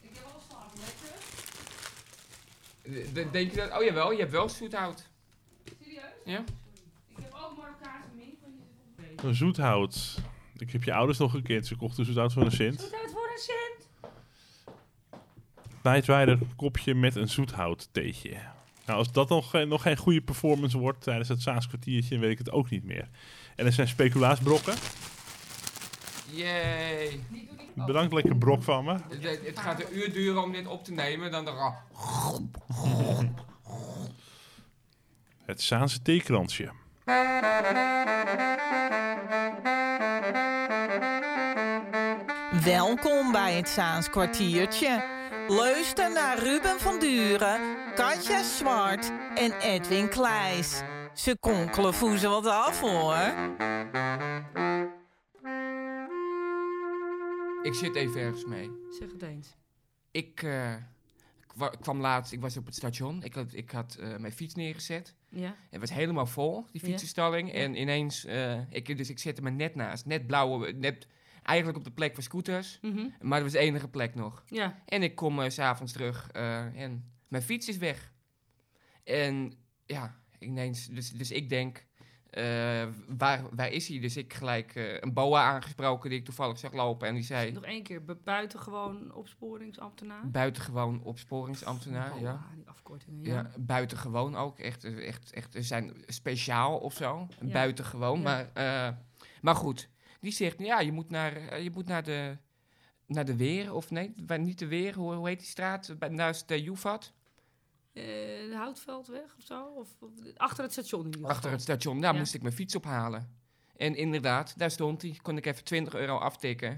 Ik heb al staan, lekker. Denk je dat? Oh jawel, je hebt wel zoethout. Serieus? Ja? Ik heb ook Marokkaanse mint, want die zit op Een zoethout. Ik heb je ouders nog gekend. Ze kochten zoethout voor een cent. Zoethout voor een cent. Night Rider kopje met een zoethout theetje. Nou, als dat nog, geen- nog geen goede performance wordt tijdens het Saans kwartiertje, weet ik het ook niet meer. En er zijn speculaasbrokken. Yay. Bedankt, lekker brok van me. Het, het gaat een uur duren om dit op te nemen. Dan de Het Saanse theekransje. Welkom bij het Saans kwartiertje. Luister naar Ruben van Duren, Katja Zwart en Edwin Kleijs. Ze konkelen voezen wat af hoor. Ik zit even ergens mee. Zeg het eens. Ik eh, kwa- kwam laatst, ik was op het station. Ik had, ik had eh, mijn fiets neergezet. Ja. Het was helemaal vol, die Ja. fietsenstalling. En ineens, eh, ik, dus ik zette me net naast. Net blauwe, net eigenlijk op de plek voor scooters. Mhm. Maar dat was de enige plek nog. Ja. En ik kom s s'avonds terug en mijn fiets is weg. En ja, ineens, dus, dus ik denk, eh, waar, waar is hij? Dus ik gelijk eh, een boa aangesproken die ik toevallig zag lopen. En die zei, Nog één keer, bu- buitengewoon opsporingsambtenaar. buitengewoon opsporingsambtenaar. Ja. ah, die afkortingen, ja. Ja, buitengewoon ook. Echt, echt, echt ze zijn speciaal of zo. Ja. Buitengewoon. Ja. Maar, eh, maar goed, die zegt, ja, je moet naar, je moet naar de, naar de Weer. Of nee, niet de Weer, hoe, hoe heet die straat? Bij, naast de Joefat. Eh, de Houtveldweg of zo? Of, of- achter het station in ieder geval. Achter het station. Daar Ja. moest ik mijn fiets ophalen. En inderdaad, daar stond hij. Kon ik even 20 euro aftikken.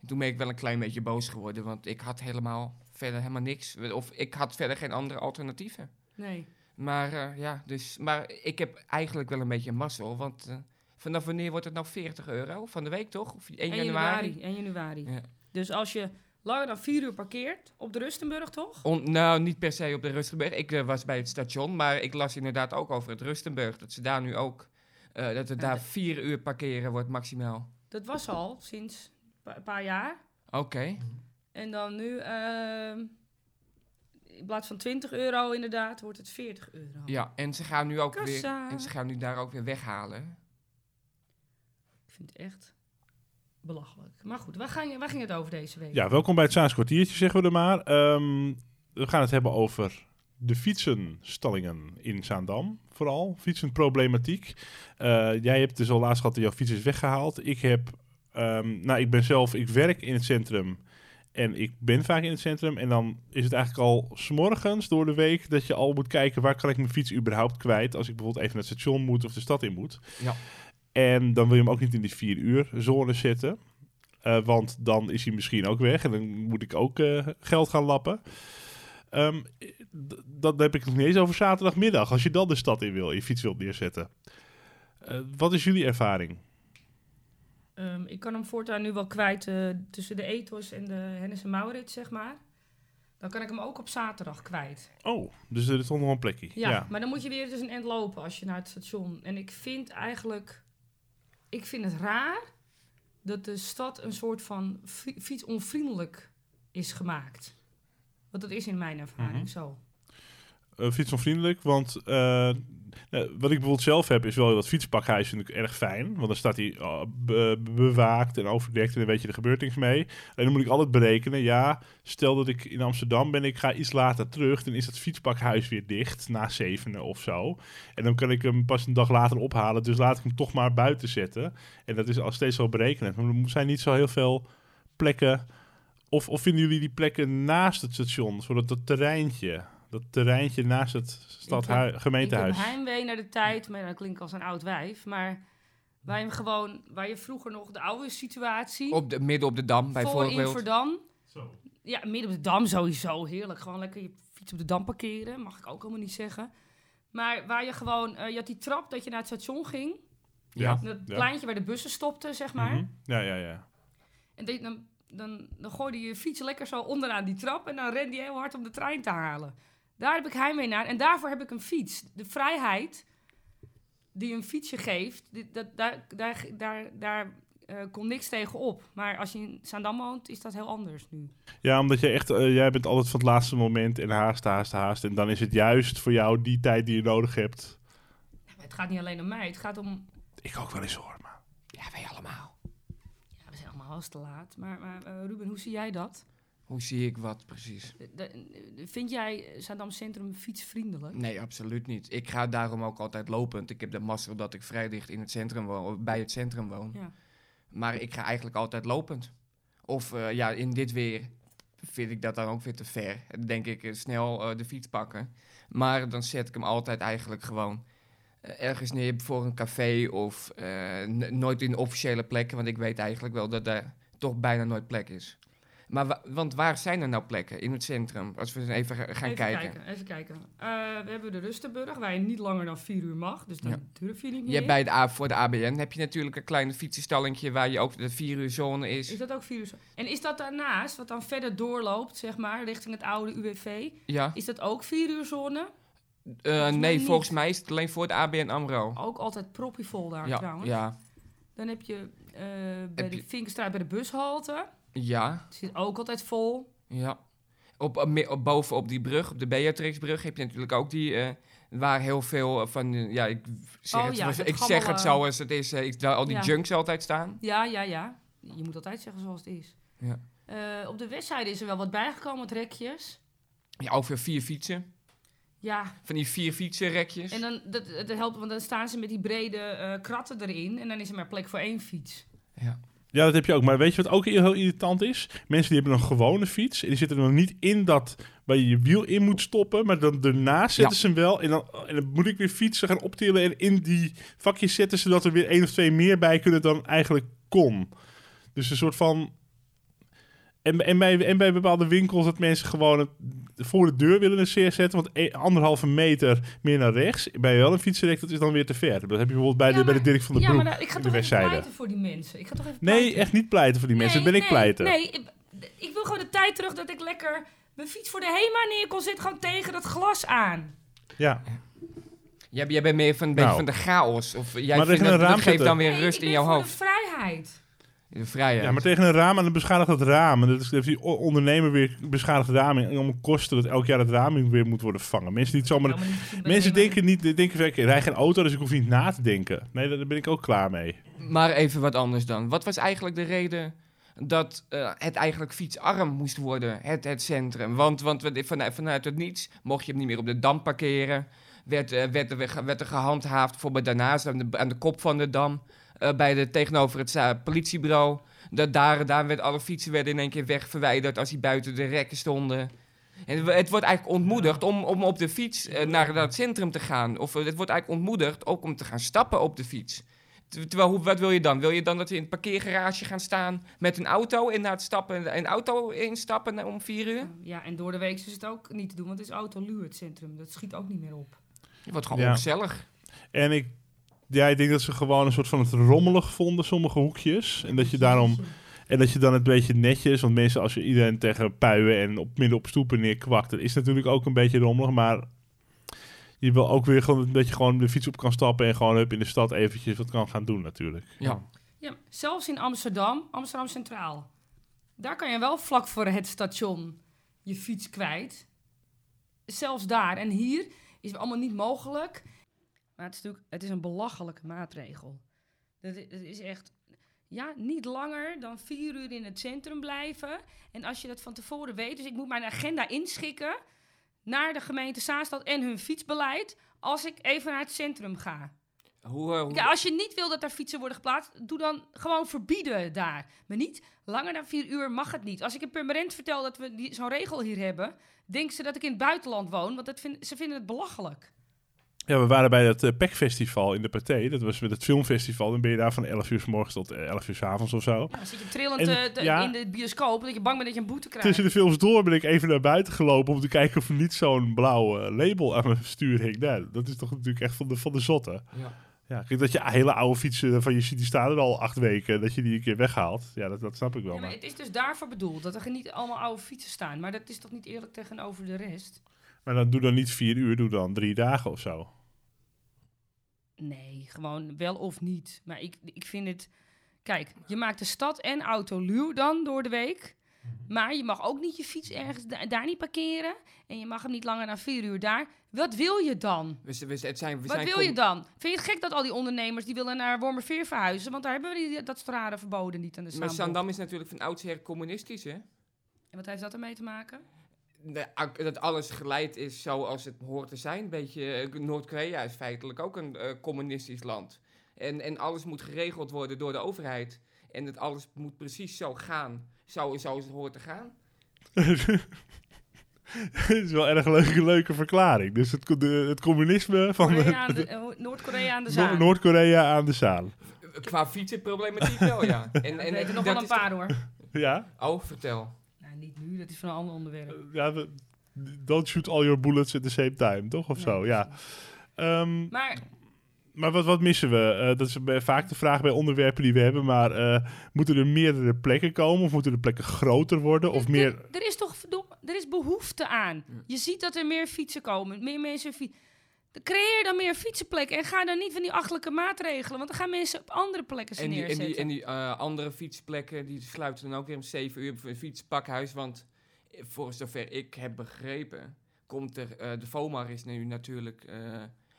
En toen ben ik wel een klein beetje boos geworden. Want ik had helemaal verder helemaal niks. Of ik had verder geen andere alternatieven. Nee. Maar eh, ja, dus, maar ik heb eigenlijk wel een beetje mazzel. Want eh, vanaf wanneer wordt het nou 40 euro? Van de week toch? Of 1 1 januari? januari. 1 januari. Ja. Dus als je langer dan 4 uur parkeert op de Rustenburg, toch? On- nou, niet per se op de Rustenburg. Ik eh, was bij het station, maar ik las inderdaad ook over het Rustenburg. Dat ze daar nu ook, eh, dat het daar 4 uur parkeren wordt maximaal. Dat was al sinds pa- een paar jaar. Oké. En dan nu, ehm, in plaats van 20 euro inderdaad, wordt het 40 euro. Ja, en ze gaan nu ook weer, en ze gaan nu daar ook weer weghalen. Ik vind het echt belachelijk. Maar goed, waar, gaan, waar ging het over deze week? Ja, welkom bij het Saans kwartiertje, zeggen we er maar. Ehm, we gaan het hebben over de fietsenstallingen in Zaandam, vooral. Fietsenproblematiek. Eh, jij hebt dus al laatst gehad dat jouw fiets is weggehaald. Ik heb, ehm, nou, ik ben zelf, ik werk in het centrum en ik ben vaak in het centrum. En dan is het eigenlijk al smorgens door de week dat je al moet kijken waar kan ik mijn fiets überhaupt kwijt. Als ik bijvoorbeeld even naar het station moet of de stad in moet. Ja. En dan wil je hem ook niet in die vier uur zone zetten. Eh, want dan is hij misschien ook weg en dan moet ik ook eh, geld gaan lappen. Ehm, dat heb ik nog niet eens over zaterdagmiddag. Als je dan de stad in wil, je fiets wilt neerzetten. Eh, wat is jullie ervaring? Ehm, ik kan hem voortaan nu wel kwijt tussen de Ethos en de Hennis en Maurits, zeg maar. Dan kan ik hem ook op zaterdag kwijt. Oh, dus er stond nog een plekje. Ja, maar dan moet je weer dus een end lopen als je naar het station. En ik vind eigenlijk... Ik vind het raar dat de stad een soort van fi- fietsonvriendelijk is gemaakt. Want dat is in mijn ervaring Mhm. zo. Eh, fietsonvriendelijk, want eh, eh, wat ik bijvoorbeeld zelf heb, is wel dat fietspakhuis vind ik erg fijn. Want dan staat hij eh, be- bewaakt en overdekt en dan weet je, er gebeurt niks mee. En dan moet ik altijd berekenen, ja, stel dat ik in Amsterdam ben, ik ga iets later terug, dan is dat fietspakhuis weer dicht, na zevenen of zo. En dan kan ik hem pas een dag later ophalen, dus laat ik hem toch maar buiten zetten. En dat is al steeds wel berekenen. Maar er zijn niet zo heel veel plekken, of, of vinden jullie die plekken naast het station, zodat dat terreintje... Dat terreintje naast het stadhui- Ik heb gemeentehuis. heimwee naar de tijd, maar dat klinkt als een oud wijf. Maar waar je gewoon, waar je vroeger nog de oude situatie... Op de, midden op de Dam voor bijvoorbeeld. Inverdam. Ja, midden op de Dam sowieso. Heerlijk. Gewoon lekker je fiets op de Dam parkeren. Mag ik ook helemaal niet zeggen. Maar waar je gewoon... eh, je had die trap dat je naar het station ging. Ja. Dat ja. pleintje waar de bussen stopten, zeg maar. Mhm. Ja, ja, ja. En dan, dan, dan gooide je je fiets lekker zo onderaan die trap. En dan rende je heel hard om de trein te halen. Daar heb ik heimwee naar. En daarvoor heb ik een fiets. De vrijheid die een fietsje geeft, dat, daar, daar, daar, daar eh kon niks tegenop. Maar als je in Zaandam woont, is dat heel anders nu. Ja, omdat je echt, eh, jij bent altijd van het laatste moment en haast, haast, haast. En dan is het juist voor jou die tijd die je nodig hebt. Maar het gaat niet alleen om mij, het gaat om... Ik ook wel eens hoor, maar. Ja, wij allemaal. Ja, we zijn allemaal wel te laat. Maar, maar eh, Ruben, hoe zie jij dat? Hoe zie ik wat precies? De- de- vind jij Zaandam Centrum fietsvriendelijk? Nee, absoluut niet. Ik ga daarom ook altijd lopend. Ik heb de mazzel dat ik vrij dicht in het centrum woon, bij het centrum woon. Ja. Maar ik ga eigenlijk altijd lopend. Of eh, ja, in dit weer vind ik dat dan ook weer te ver. Dan denk ik eh, snel eh, de fiets pakken. Maar dan zet ik hem altijd eigenlijk gewoon eh, ergens neer voor een café of eh, nooit in officiële plekken. Want ik weet eigenlijk wel dat daar toch bijna nooit plek is. Maar wa- want waar zijn er nou plekken in het centrum? Als we even ga- gaan even kijken. Even kijken. Eh, we hebben de Rustenburg, waar je niet langer dan vier uur mag. Dus dan Ja. durf je niet meer. Je hebt bij de A, voor de ABN heb je natuurlijk een klein fietsenstallingje waar je ook de vier uur zone is. Is dat ook vier uur? zo- En is dat daarnaast, wat dan verder doorloopt, zeg maar, richting het oude UWV, Ja. is dat ook vier uur zone? Eh, nee, niet. volgens mij is het alleen voor de ABN AMRO. Ook altijd proppievol daar ja, trouwens. ja, Dan heb je eh, bij Heb de je- Vinkenstraat bij de bushalte. Ja, Het zit ook altijd vol. ja. Op, op, boven op die brug, op de Beatrixbrug, heb je natuurlijk ook die... eh, waar heel veel eh, van... eh, ja, ik zeg, Oh het, ja, zoals- ik zeg het zoals het is. eh, ik, daar al die Ja. junks altijd staan. Ja, ja, ja. Je moet altijd zeggen zoals het is. Ja. Eh, op de westzijde is er wel wat bijgekomen, met rekjes. Ja, ook weer vier fietsen. Ja, Van die vier fietsenrekjes. en dan, dat, dat helpt, want dan staan ze met die brede eh, kratten erin. En dan is er maar plek voor één fiets. Ja. Ja, dat heb je ook. Maar weet je wat ook heel irritant is? Mensen die hebben een gewone fiets. En die zitten er nog niet in dat waar je je wiel in moet stoppen. Maar dan daarnaast zetten Ja. ze hem wel. En dan, en dan moet ik weer fietsen gaan optillen. En in die vakjes zetten zodat er weer één of twee meer bij kunnen dan eigenlijk kon. Dus een soort van. En, en, bij, en bij bepaalde winkels dat mensen gewoon het voor de deur willen neerzetten. Want e- anderhalve meter meer naar rechts. Bij wel een fietsenrek, dat is dan weer te ver. Dat heb je bijvoorbeeld bij, Ja, de, bij de Dirk van der ja, Broek maar daar- ik ga toch de even westzijde. pleiten voor die mensen. Ik ga toch even Nee, echt niet pleiten voor die mensen. Nee, dat ben ik nee, pleiten. Nee, ik, ik wil gewoon de tijd terug dat ik lekker mijn fiets voor de HEMA neer kon zitten. Gewoon tegen dat glas aan. Ja. Jij, jij bent meer van, een beetje Nou. van de chaos. Of jij Maar vindt dat, een dat geeft dan weer Nee, rust ik in jouw hoofd. de vrijheid. Vrijheid. ja, maar tegen een raam en dan beschadigt dat raam. En dat is- heeft die ondernemer weer beschadigd raam. En om kosten dat elk jaar het raam weer moet worden vervangen. Mensen die het zomaar... Mensen denken niet, denken van, ik rij geen auto, dus ik hoef niet na te denken. Nee, daar ben ik ook klaar mee. Maar even wat anders dan. Wat was eigenlijk de reden dat eh, het eigenlijk fietsarm moest worden, het, het centrum? Want, want we- vanuit, vanuit het niets mocht je hem niet meer op de dam parkeren. Werd, eh, werd, er, werd er gehandhaafd, bijvoorbeeld daarnaast aan de, aan de kop van de dam, bij de, tegenover het eh, politiebureau. Dat daar, daar werd alle fietsen werden in één keer wegverwijderd als die buiten de rekken stonden. En het, het wordt eigenlijk ontmoedigd om, om op de fiets eh, naar, het centrum te gaan. Of eh, het wordt eigenlijk ontmoedigd ook om te gaan stappen op de fiets. Ter- Terwijl, hoe, wat wil je dan? Wil je dan dat we in het parkeergarage gaan staan met een auto en na het stappen een auto instappen om vier uur? Ja, en door de week is het ook niet te doen, want het is autoluur het centrum. Dat schiet ook niet meer op. Het wordt gewoon Ja. ongezellig. En ik, ja, ik denk dat ze gewoon een soort van het rommelig vonden, sommige hoekjes. En dat je daarom... En dat je dan een beetje netjes, want mensen als je iedereen tegen puien en op, midden op stoepen neerkwakt, dat is natuurlijk ook een beetje rommelig, maar je wil ook weer gewoon een beetje gewoon de fiets op kan stappen en gewoon hup in de stad eventjes wat kan gaan doen natuurlijk. Ja. Ja, zelfs in Amsterdam, Amsterdam Centraal. Daar kan je wel vlak voor het station je fiets kwijt. Zelfs daar. En hier is het allemaal niet mogelijk. Maar het is natuurlijk het is een belachelijke maatregel. Dat is, het is echt ja, niet langer dan vier uur in het centrum blijven. En als je dat van tevoren weet, dus ik moet mijn agenda inschikken naar de gemeente Zaanstad en hun fietsbeleid als ik even naar het centrum ga. Hoe, eh, hoe- Ja, als je niet wil dat daar fietsen worden geplaatst, doe dan gewoon verbieden daar. Maar niet langer dan vier uur mag het niet. Als ik een permanent vertel dat we die- zo'n regel hier hebben, denken ze dat ik in het buitenland woon, want dat vind, ze vinden het belachelijk. Ja, we waren bij het uh, PEC-festival in de Pathé. Dat was met het filmfestival. Dan ben je daar van 11 uur s morgens tot eh, 11 uur s avonds of zo. Ja, dan zit je trillend En, eh, te- ja. in de bioscoop, dat je bang bent dat je een boete krijgt. Tussen de films door ben ik even naar buiten gelopen om te kijken of er niet zo'n blauw eh, label aan mijn stuur hing. Nou, dat is toch natuurlijk echt van de, van de zotte. ja. Ja, kijk, dat je hele oude fietsen van je ziet, die staan er al acht weken, dat je die een keer weghaalt. Ja, dat, dat snap ik wel. Ja, maar maar, het is dus daarvoor bedoeld, dat er niet allemaal oude fietsen staan. Maar dat is toch niet eerlijk tegenover de rest? Maar dan doe dan niet vier uur, doe dan drie dagen of zo. Nee, gewoon wel of niet. Maar ik, ik vind het... Kijk, je maakt de stad en autoluw dan door de week. Maar je mag ook niet je fiets ergens da- daar niet parkeren. En je mag hem niet langer dan vier uur daar. Wat wil je dan? Het zijn, we Wat zijn wil je dan? Vind je het gek dat al die ondernemers die willen naar Wormerveer verhuizen? Want daar hebben we die, dat strade verboden niet aan de Maar Zaanbocht. Zandam is natuurlijk van oudsher communistisch, hè? En wat heeft dat ermee te maken? Dat alles geleid is zoals het hoort te zijn. Een beetje, eh, Noord-Korea is feitelijk ook een eh, communistisch land. En, en alles moet geregeld worden door de overheid. En het alles moet precies zo gaan, zo, zoals het hoort te gaan. Het is wel een erg leuke, leuke verklaring. Dus het, de- het communisme van eh, Noord-Korea aan de Zaan. Noord-Korea aan de Zaan. Eh, Qua fietsenproblematiek wel, ja. En, en, weet er nog dat wel een paar hoor. Ja? Oh, vertel. Niet nu, dat is van een ander onderwerp. ja we- don't shoot all your bullets at the same time, toch? Of zo, ja. Ehm, Maar maar wat, wat missen we? Eh, dat is bij- vaak de vraag bij onderwerpen die we hebben. Maar eh, moeten er meerdere plekken komen? Of moeten de plekken groter worden? Of er- meer... Er, is toch er is behoefte aan. Je ziet dat er meer fietsen komen, meer mensen fietsen. Creëer dan meer fietsenplekken en ga dan niet van die achtelijke maatregelen, want dan gaan mensen op andere plekken ze En die, en die, en die eh, andere fietsplekken die sluiten dan ook weer om 7 uur voor een fietspakhuis. Want eh, voor zover ik heb begrepen, komt er. eh, de FOMAR is nu natuurlijk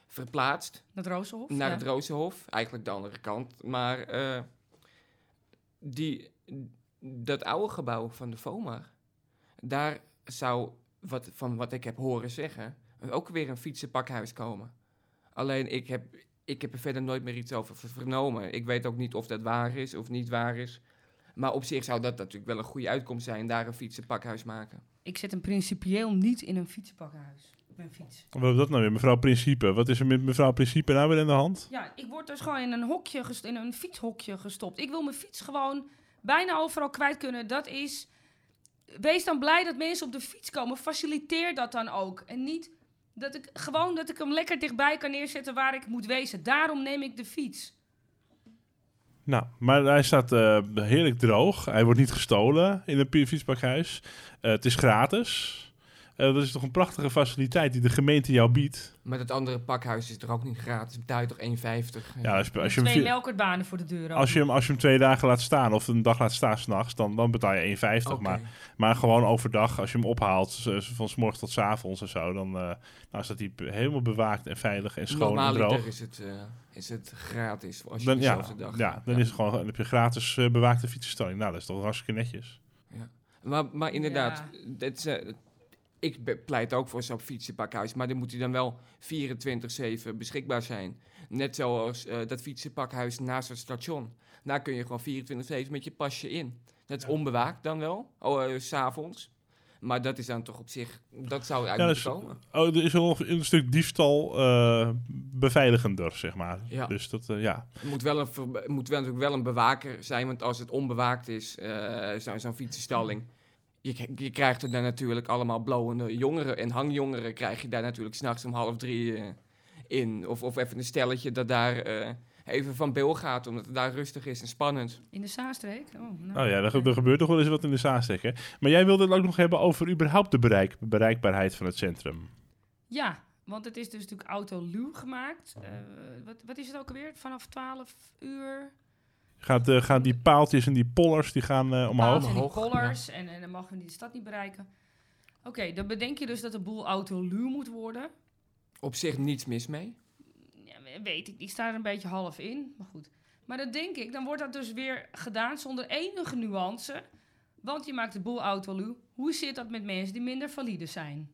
verplaatst Dat Rozenhof? naar ja. het Rozenhof. Eigenlijk de andere kant. Maar die, dat oude gebouw van de FOMAR, daar zou, wat, van wat ik heb horen zeggen, ook weer een fietsenpakhuis komen. Alleen ik heb, ik heb er verder nooit meer iets over ver- vernomen. Ik weet ook niet of dat waar is of niet waar is. Maar op zich zou dat natuurlijk wel een goede uitkomst zijn, daar een fietsenpakhuis maken. Ik zet hem principieel niet in een fietsenpakhuis. Mijn fiets. Wat is dat nou weer, mevrouw Principe? Wat is er met mevrouw Principe nou weer in de hand? Ja, ik word dus gewoon in een hokje, gest- in een fietshokje gestopt. Ik wil mijn fiets gewoon bijna overal kwijt kunnen. Dat is, wees dan blij dat mensen op de fiets komen. Faciliteer dat dan ook. En niet dat ik gewoon dat ik hem lekker dichtbij kan neerzetten waar ik moet wezen. Daarom neem ik de fiets. Nou, maar hij staat eh, heerlijk droog. Hij wordt niet gestolen in een fietspakhuis. Eh, het is gratis. Eh, dat is toch een prachtige faciliteit die de gemeente jou biedt. Maar dat andere pakhuis is toch ook niet gratis? Betaal je toch 1,50? Ja, als, als, je hem, Twee melkertbanen voor de deur. ook. als, je hem, als je hem twee dagen laat staan of een dag laat staan s'nachts, dan, dan betaal je 1,50. Oké. Maar, maar gewoon overdag, als je hem ophaalt, van s morgens tot s avonds en zo, dan eh, nou staat hij be- helemaal bewaakt en veilig en schoon en Normaliter droog. is het, eh, is het gratis als je Dan, ja, dag ja, dan, Is het gewoon, dan heb je gratis bewaakte fietsenstalling. Nou, dat is toch hartstikke netjes. Maar, maar inderdaad, Ja. eh, ik pleit ook voor zo'n fietsenpakhuis, maar dan moet hij dan wel 24-7 beschikbaar zijn. Net zoals eh, dat fietsenpakhuis naast het station. Daar kun je gewoon 24-7 met je pasje in. Dat is onbewaakt dan wel, oh, eh, s s'avonds. Maar dat is dan toch op zich, dat zou Ja, dus- komen. Oh, er is wel nog een stuk diefstal eh, beveiligender, zeg maar. Ja. Dus dat, ja. Er moet wel, een, moet wel natuurlijk wel een bewaker zijn, want als het onbewaakt is, eh, zo- zo'n fietsenstalling, je, je krijgt er dan natuurlijk allemaal blowende jongeren en hangjongeren krijg je daar natuurlijk s'nachts om half drie eh, in. Of, of even een stelletje dat daar eh, even van bil gaat, omdat het daar rustig is en spannend. In de Zaanstreek? Oh, nou. Oh ja, er, ge- er gebeurt toch wel eens wat in de Zaanstreek, hè? Maar jij wilde het ook nog hebben over überhaupt de bereik, bereikbaarheid van het centrum. Ja, want het is dus natuurlijk autoluw gemaakt. Eh, wat, wat is het ook alweer? Vanaf 12 uur? Gaat, eh, gaan die paaltjes en die pollers die gaan eh, omhoog? Paals en die Omhoog, collars en, en dan mogen we die stad niet bereiken. Oké, dan bedenk je dus dat de boel autoluw moet worden. Op zich niets mis mee. Ja, we- weet ik, ik sta er een beetje half in, maar goed. Maar dan denk ik, dan wordt dat dus weer gedaan zonder enige nuance. Want je maakt de boel autoluw. Hoe zit dat met mensen die minder valide zijn?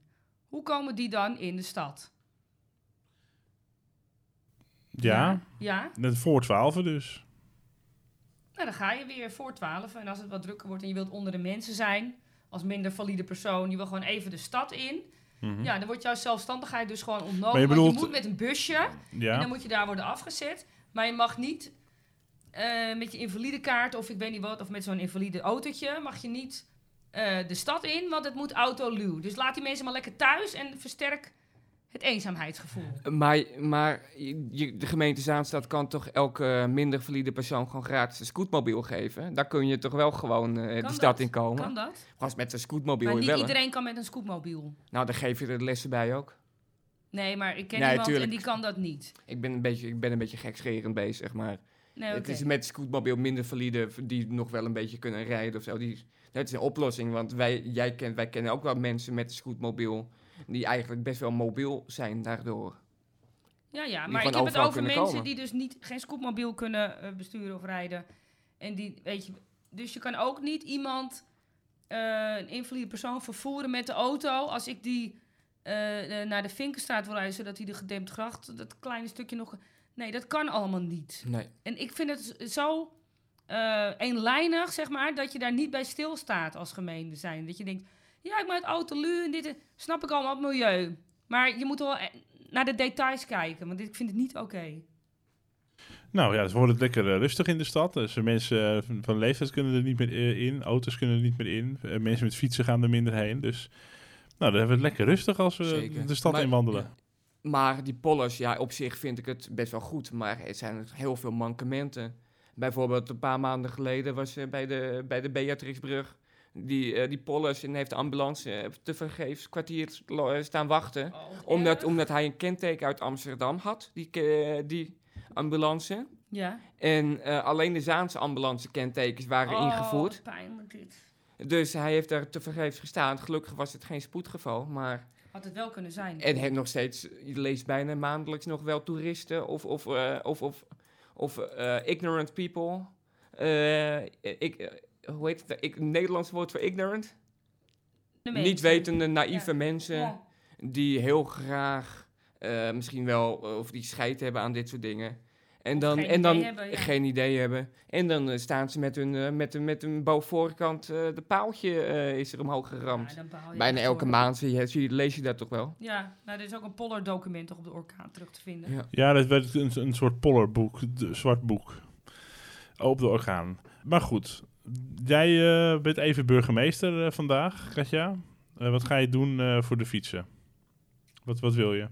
Hoe komen die dan in de stad? Ja, Ja? net voor 12 dus. Nou, dan ga je weer voor 12. En als het wat drukker wordt en je wilt onder de mensen zijn, als minder valide persoon, je wil gewoon even de stad in. Mhm. Ja, dan wordt jouw zelfstandigheid dus gewoon ontnomen. Maar je moet met een busje en Ja. dan moet je daar worden afgezet. Maar je mag niet eh, met je invalide kaart of ik weet niet wat, of met zo'n invalide autootje, mag je niet eh, de stad in, want het moet autoluw. Dus laat die mensen maar lekker thuis en versterk het eenzaamheidsgevoel. Maar, maar je- de gemeente Zaanstad kan toch elke minder valide persoon gewoon gratis een scootmobiel geven? Daar kun je toch wel gewoon eh, de stad in komen? Kan dat? Als met een scootmobiel Maar niet iedereen kan met een scootmobiel. Nou, dan geef je er de lessen bij ook. Nee, maar ik ken Nee, iemand tuurlijk. en die kan dat niet. Ik ben een beetje, ik ben een beetje gekscherend bezig, maar... Nee, Het is met scootmobiel minder valide die nog wel een beetje kunnen rijden of zo. Die, dat is een oplossing, want wij, jij kent, wij kennen ook wel mensen met een scootmobiel die eigenlijk best wel mobiel zijn daardoor. Ja, ja, maar ik heb het over mensen komen. die dus niet, geen scootmobiel kunnen eh, besturen of rijden. En die, weet je, dus je kan ook niet iemand, eh, een invalide persoon, vervoeren met de auto. Als ik die eh, naar de Vinkenstraat wil rijden, zodat hij de gedempt gracht, dat kleine stukje nog... Nee, dat kan allemaal niet. Nee. En ik vind het zo eenlijnig, zeg maar, dat je daar niet bij stilstaat als gemeente zijn. Dat je denkt, ja, ik maak autolu en dit, en- snap ik allemaal, het milieu. Maar je moet wel eh, naar de details kijken, want ik vind het niet oké. Nou ja, het wordt lekker eh, rustig in de stad. Dus eh, mensen eh, van- leeftijd kunnen er niet meer eh, in. Auto's kunnen er niet meer in. Eh, mensen met fietsen gaan er minder heen. Dus nou, dan hebben we het lekker rustig als we Zeker. Eh, de stad Maar- in wandelen. ja. Maar die pollers, ja, op zich vind ik het best wel goed. Maar er zijn heel veel mankementen. Bijvoorbeeld een paar maanden geleden was eh, bij de, bij de Beatrixbrug... Die, eh, die pollers en heeft de ambulance eh, te vergeefs kwartier eh, staan wachten. Omdat, omdat hij een kenteken uit Amsterdam had, die, die ambulance. Ja. En alleen de Zaanse ambulance kentekens waren Oh, ingevoerd. pijnlijk dit. Dus hij heeft daar te vergeefs gestaan. Gelukkig was het geen spoedgeval, maar... Had het wel kunnen zijn. En heeft nog steeds, je leest bijna maandelijks nog wel toeristen of, of, of, of, of ignorant people. Eh, ik, hoe heet het? Ik, Nederlands woord voor ignorant? Niet wetende, naïeve Ja. mensen Ja. die heel graag eh, misschien wel, eh, of die scheid hebben aan dit soort dingen. En dan, geen en dan idee hebben, ja. geen idee hebben. En dan eh, staan ze met hun, met, hun- met hun bovenvoorkant, eh de paaltje eh, is er omhoog geramd. Ja, Bijna elke maand zie je, zie je- lees je dat toch wel? Ja, nou, er is ook een Poller-document toch op de orkaan terug te vinden. Ja. Ja, dat werd een, een soort pollerboek, een zwart boek. Op de orgaan. Maar goed, jij eh, bent even burgemeester eh, vandaag, Katja. Eh, wat ga je doen eh, voor de fietsen? Wat, wat wil je?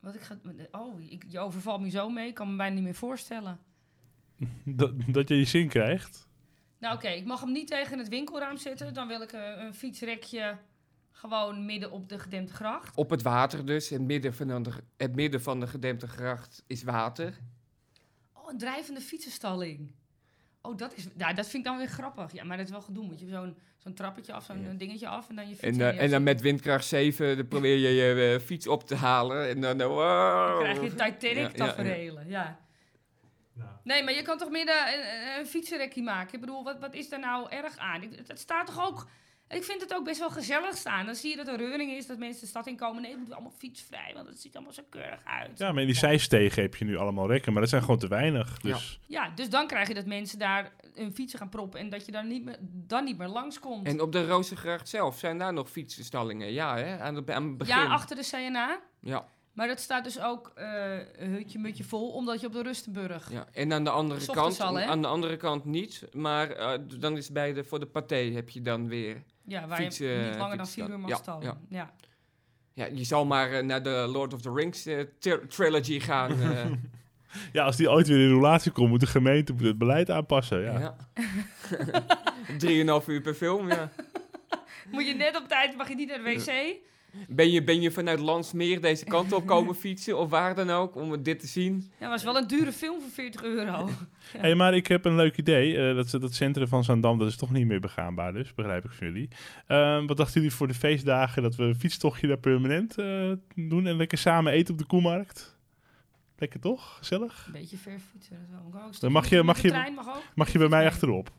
Wat ik ga... Oh, ik, je overvalt me zo mee. Ik kan me bijna niet meer voorstellen. Dat, dat je je zin krijgt? Nou oké, ik mag hem niet tegen het winkelraam zetten. Dan wil ik een fietsrekje gewoon midden op de gedempte gracht. Op het water dus. Het midden van de, het midden van de gedempte gracht is water. Oh, een drijvende fietsenstalling. Oh, dat is... Ja, dat vind ik dan weer grappig. Ja, maar dat is wel gedoe. Moet je zo'n zo'n trappetje af, zo'n Ja. dingetje af en dan je fiets En, eh, en dan zetten. met windkracht 7 dan probeer je je eh, fiets op te halen. En dan... eh, wow. Dan krijg je Titanic Ja, ja, ja. tafereelen, ja. Nee, maar je kan toch midden een, een maken? Ik bedoel, wat, wat is daar nou erg aan? Ik- Het staat toch ook... Ik vind het ook best wel gezellig staan. Dan zie je dat er reuring is, dat mensen de stad inkomen. Nee, het moet allemaal fietsvrij, want het ziet allemaal zo keurig uit. Ja, maar in die zijstegen heb je nu allemaal rekken, maar dat zijn gewoon te weinig. Dus Ja, dus dan krijg je dat mensen daar hun fietsen gaan proppen en dat je dan niet meer, dan niet meer langskomt. En op de Rozengracht zelf zijn daar nog fietsenstallingen. Ja, hè? Aan, het- aan het begin. ja, achter de CNA. Ja, Maar dat staat dus ook eh hutje mutje vol, omdat je op de Rustenburg... ja. En aan de andere kant, al, aan de andere kant niet. Maar eh, dan is bij de, voor de paté heb je dan weer... Ja, waar Fietsen- je niet langer dan vier uur mag ja, stallen. ja. Ja. Ja, je zal maar eh, naar de Lord of the Rings tri- trilogy gaan. eh. ja, als die ooit weer in relatie komt, moet de gemeente moet het beleid aanpassen. Ja. ja. Drieënhalf uur per film, ja. Moet je net op tijd, mag je niet naar de wc. Ben je, ben je vanuit Landsmeer deze kant op komen fietsen of waar dan ook om dit te zien? Ja, was wel een dure film voor 40 euro. Hey, maar ik heb een leuk idee. Eh, dat, dat centrum van Zaandam, dat is toch niet meer begaanbaar, dus begrijp ik van jullie. Ehm, wat dachten jullie voor de feestdagen dat we een fietstochtje daar permanent eh, doen en lekker samen eten op de Koemarkt? Lekker toch? Gezellig? Een beetje ver fietsen. Dat wel. Ook een Dan mag je- mag de je- trein mag ook. Mag je bij mij achterop?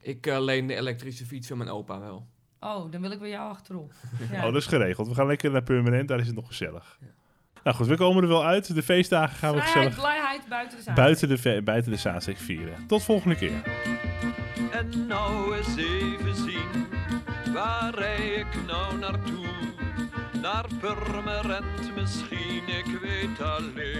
Ik eh, leen de elektrische fiets van mijn opa wel. Oh, dan wil ik bij jou achterop. Ja. Oh, dat is geregeld. We gaan lekker naar permanent, daar is het nog gezellig. Nou goed, we komen er wel uit. De feestdagen gaan we gezellig blijheid buiten de zaal. buiten de, buiten de vieren. Tot volgende keer. En nou eens even zien, waar rij ik nou naartoe? Naar Purmerend misschien, ik weet alleen.